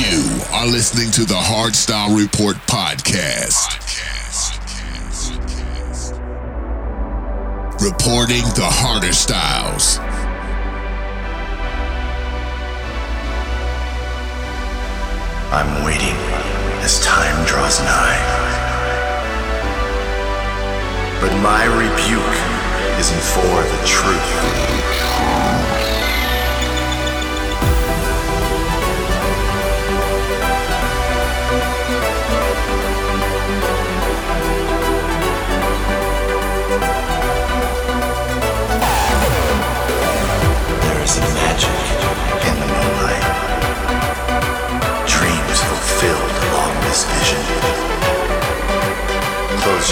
You are listening to the Hardstyle Report podcast. Reporting the harder styles. I'm waiting as time draws nigh. But my rebuke isn't for the truth.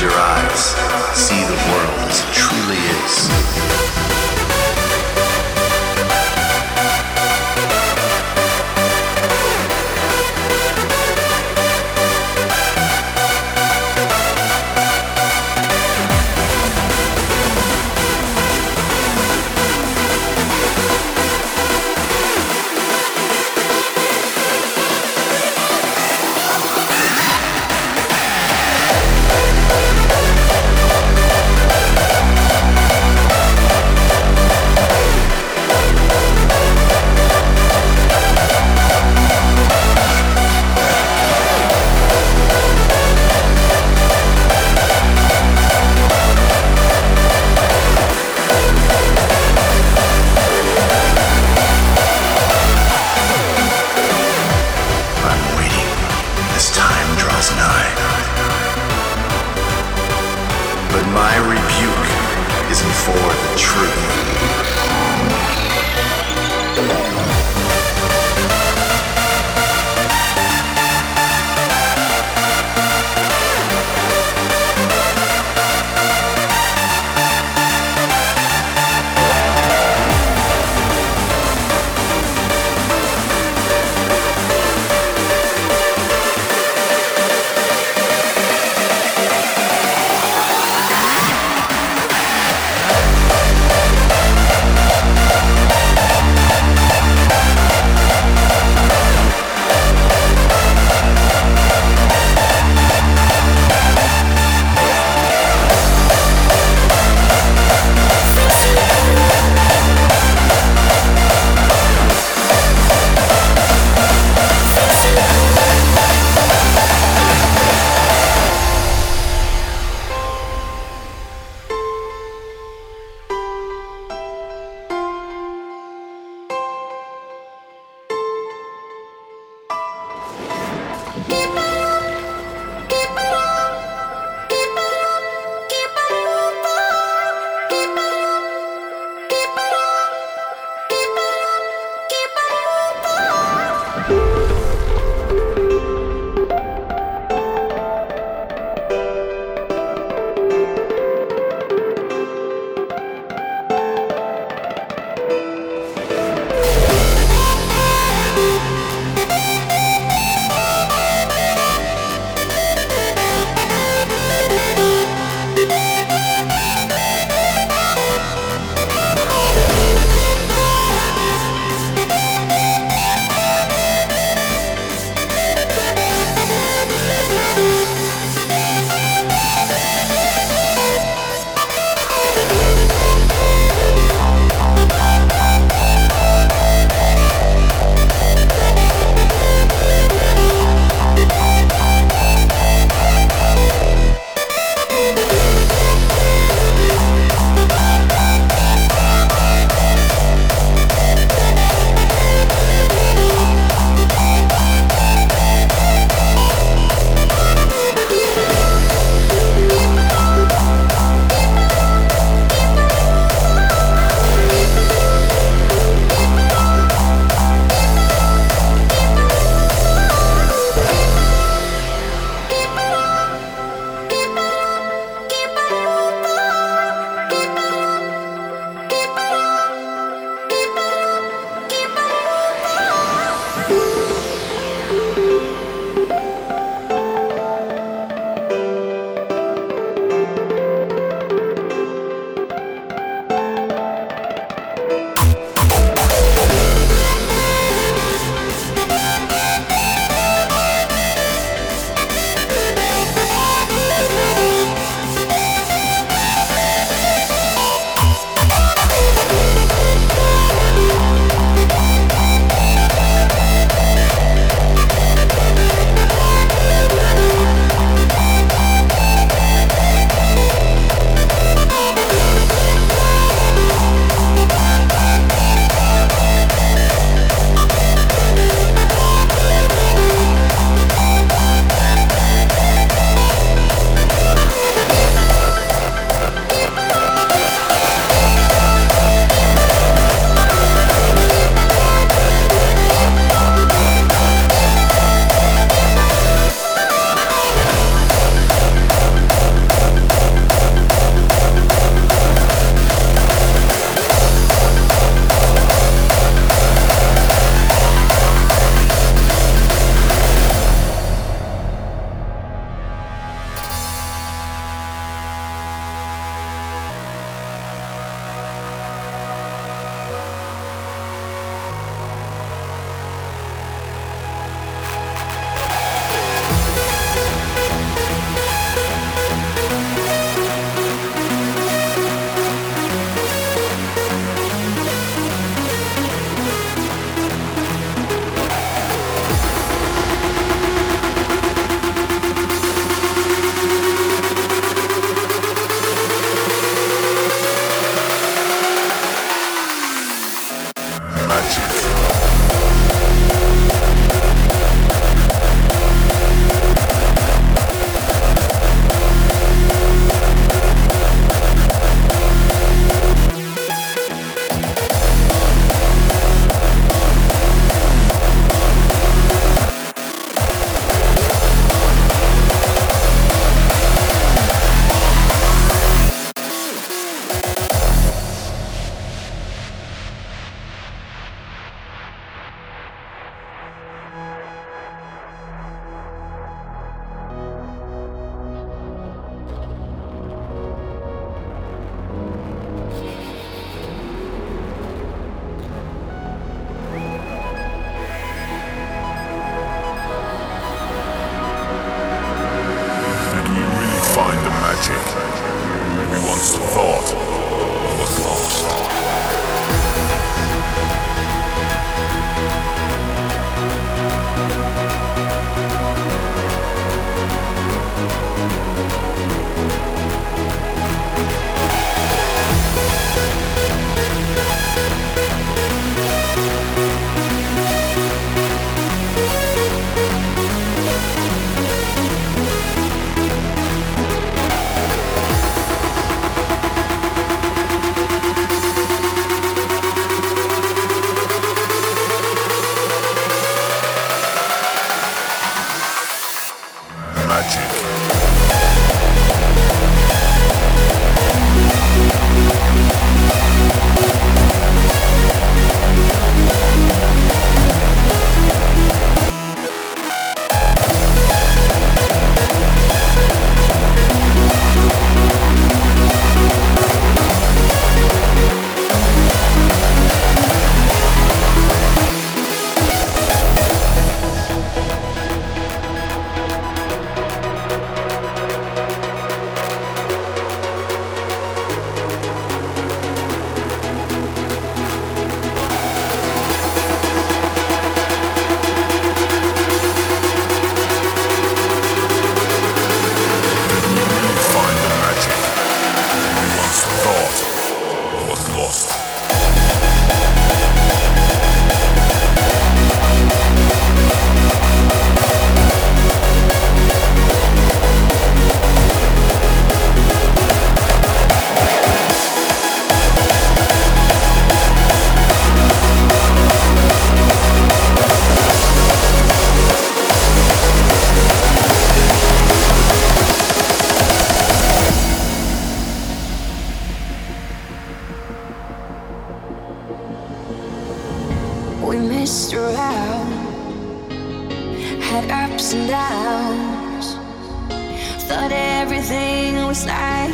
Your eyes, see the world as it truly is.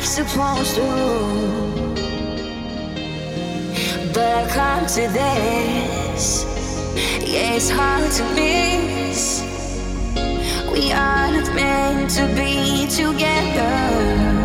Like supposed to. But I come to this. Yeah, it's hard to miss. We are not meant to be together.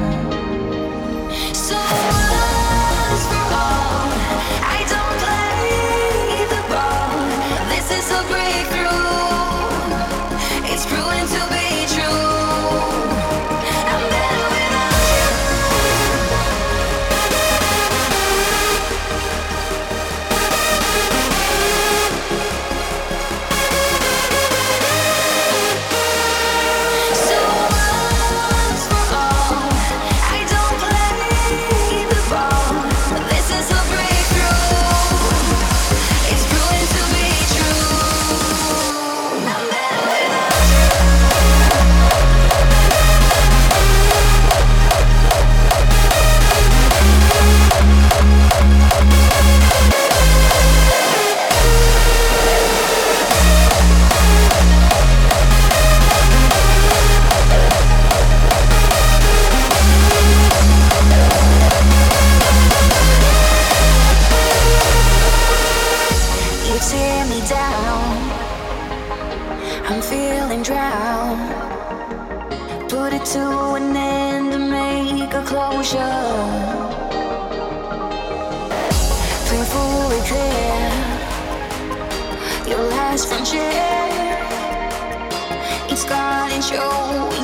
scarred show.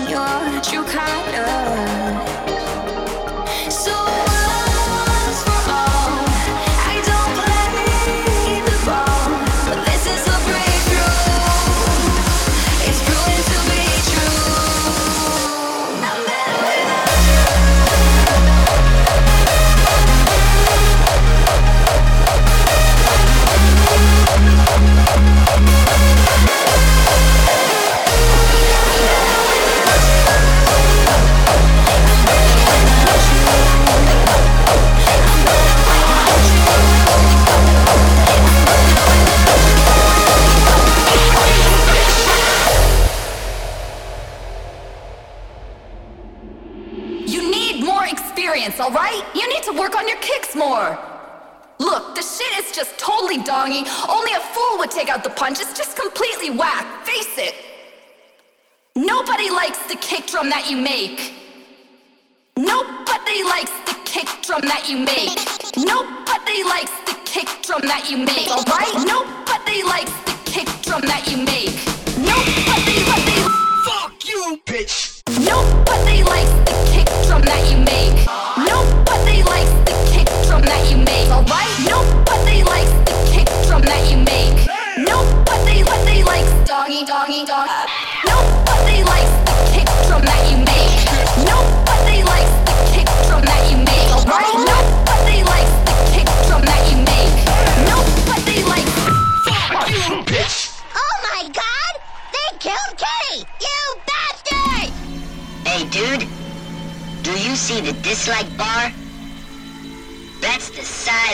you make.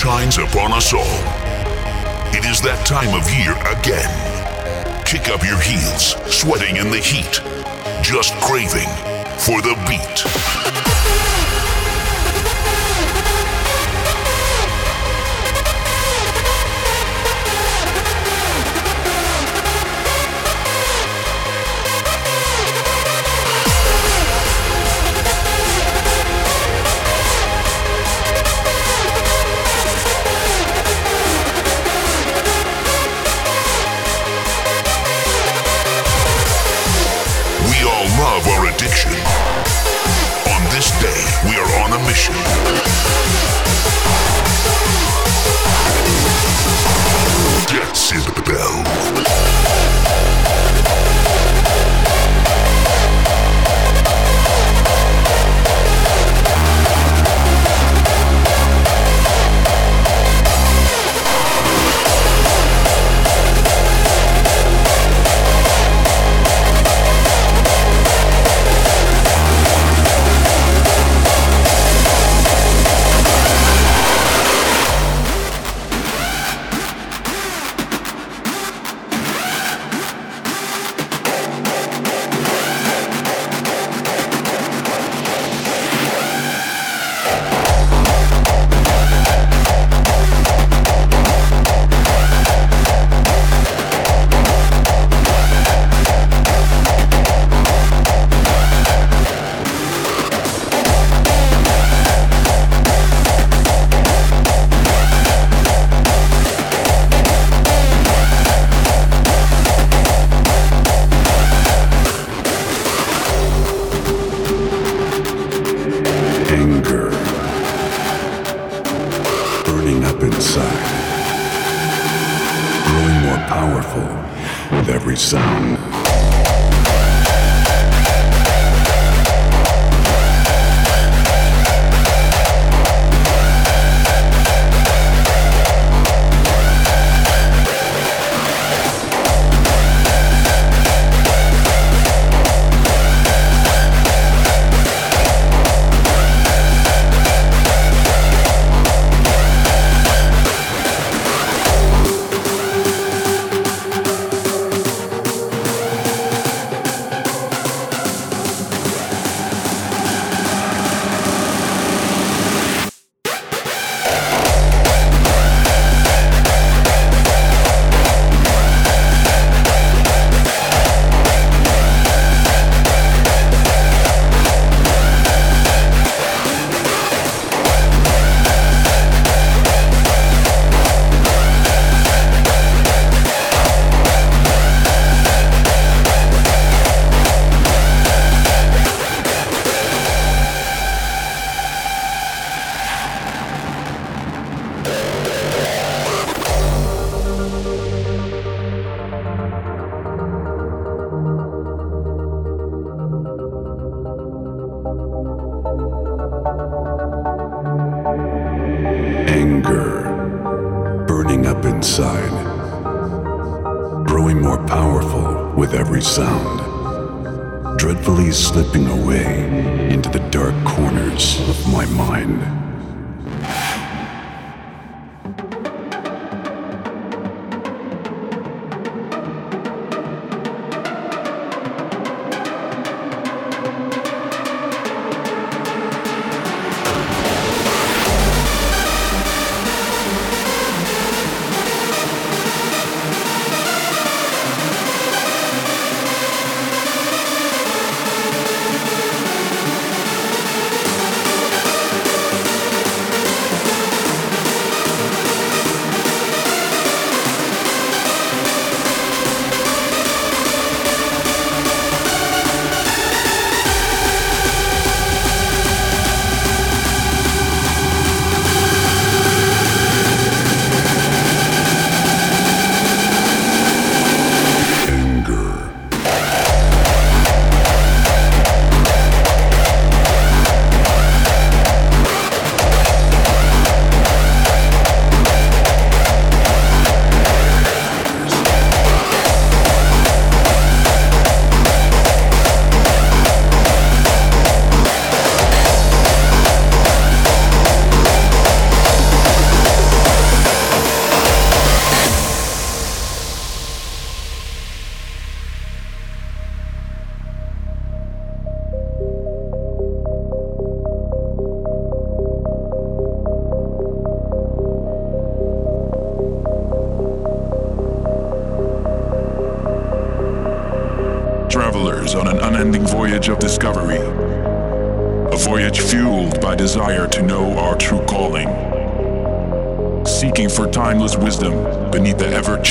shines upon us all, It is that time of year again. Kick up your heels, sweating in the heat, just craving for the beat. mission. Get in the bell.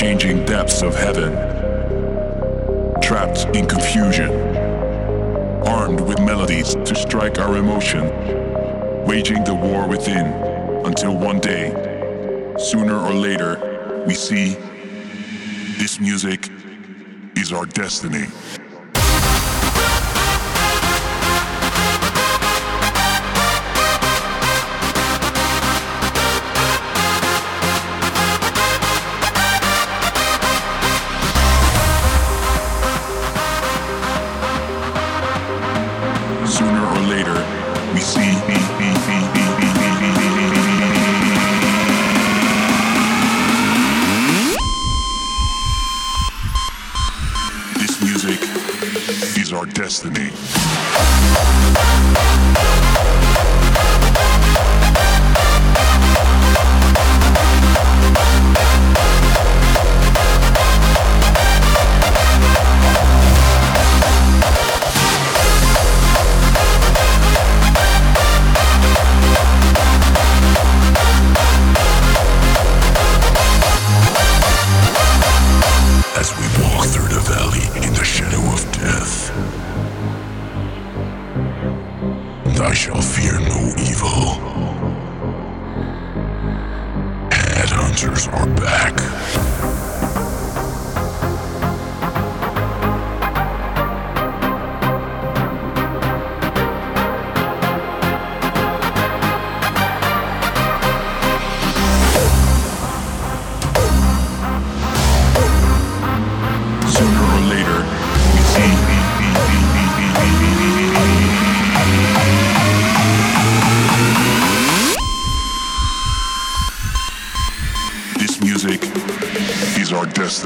Changing depths of heaven. Trapped in confusion. Armed with melodies to strike our emotion. Waging the war within until one day, sooner or later, we see this music is our destiny. I shall fear no evil. Headhunterz are back. Is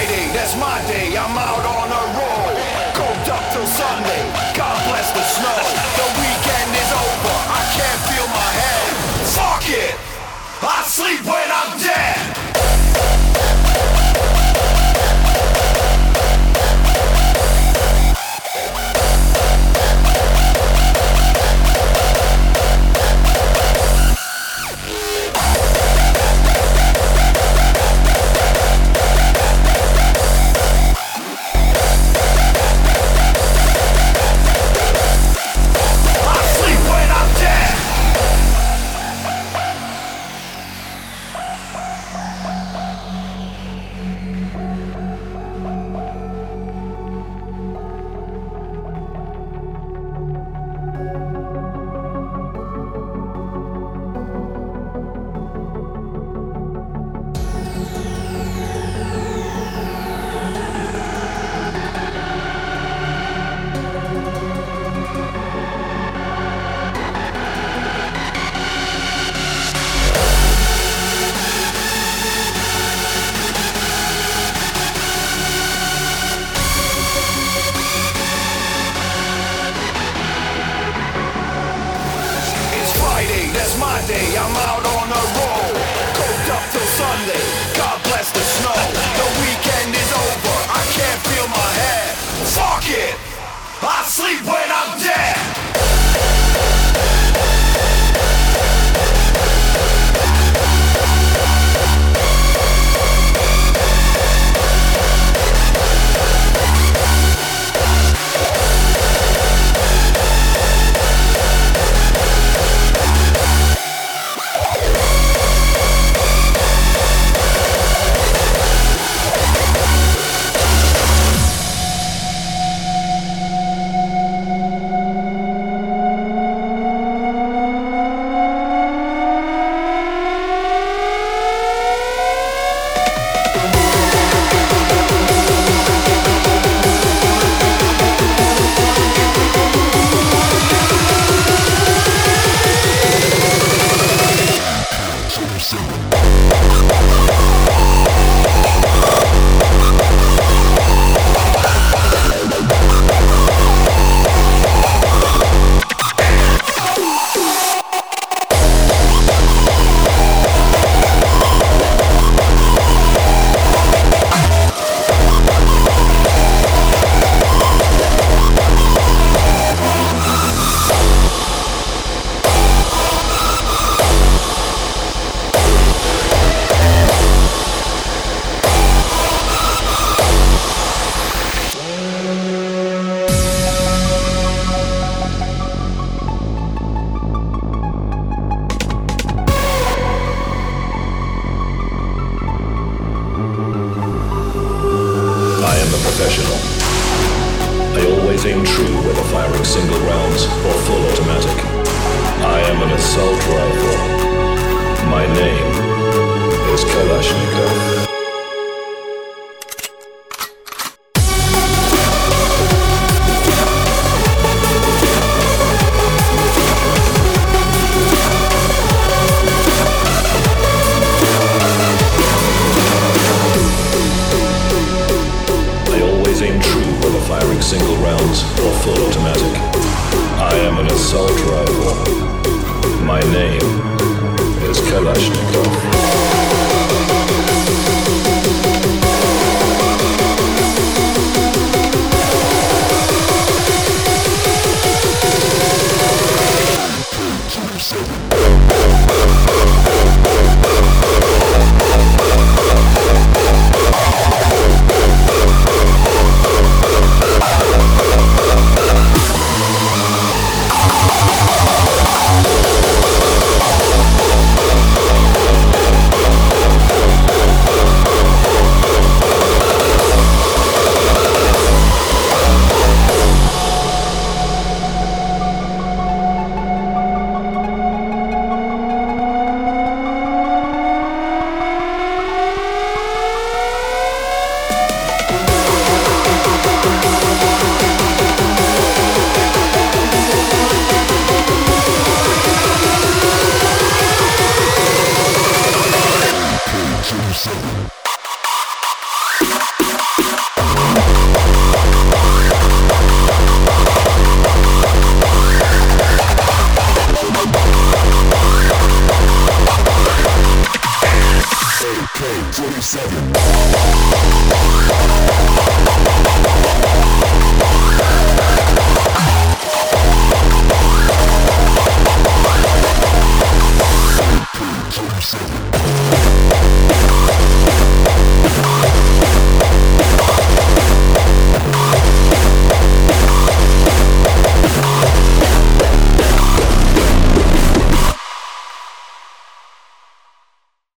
Friday, that's my day, I'm out on a roll. Go up till Sunday, God bless the snow. The weekend is over, I can't feel my head. Fuck it, I sleep when I'm dead. same true whether firing single rounds or full automatic. I am an assault rifle. My name is Kalashnikov.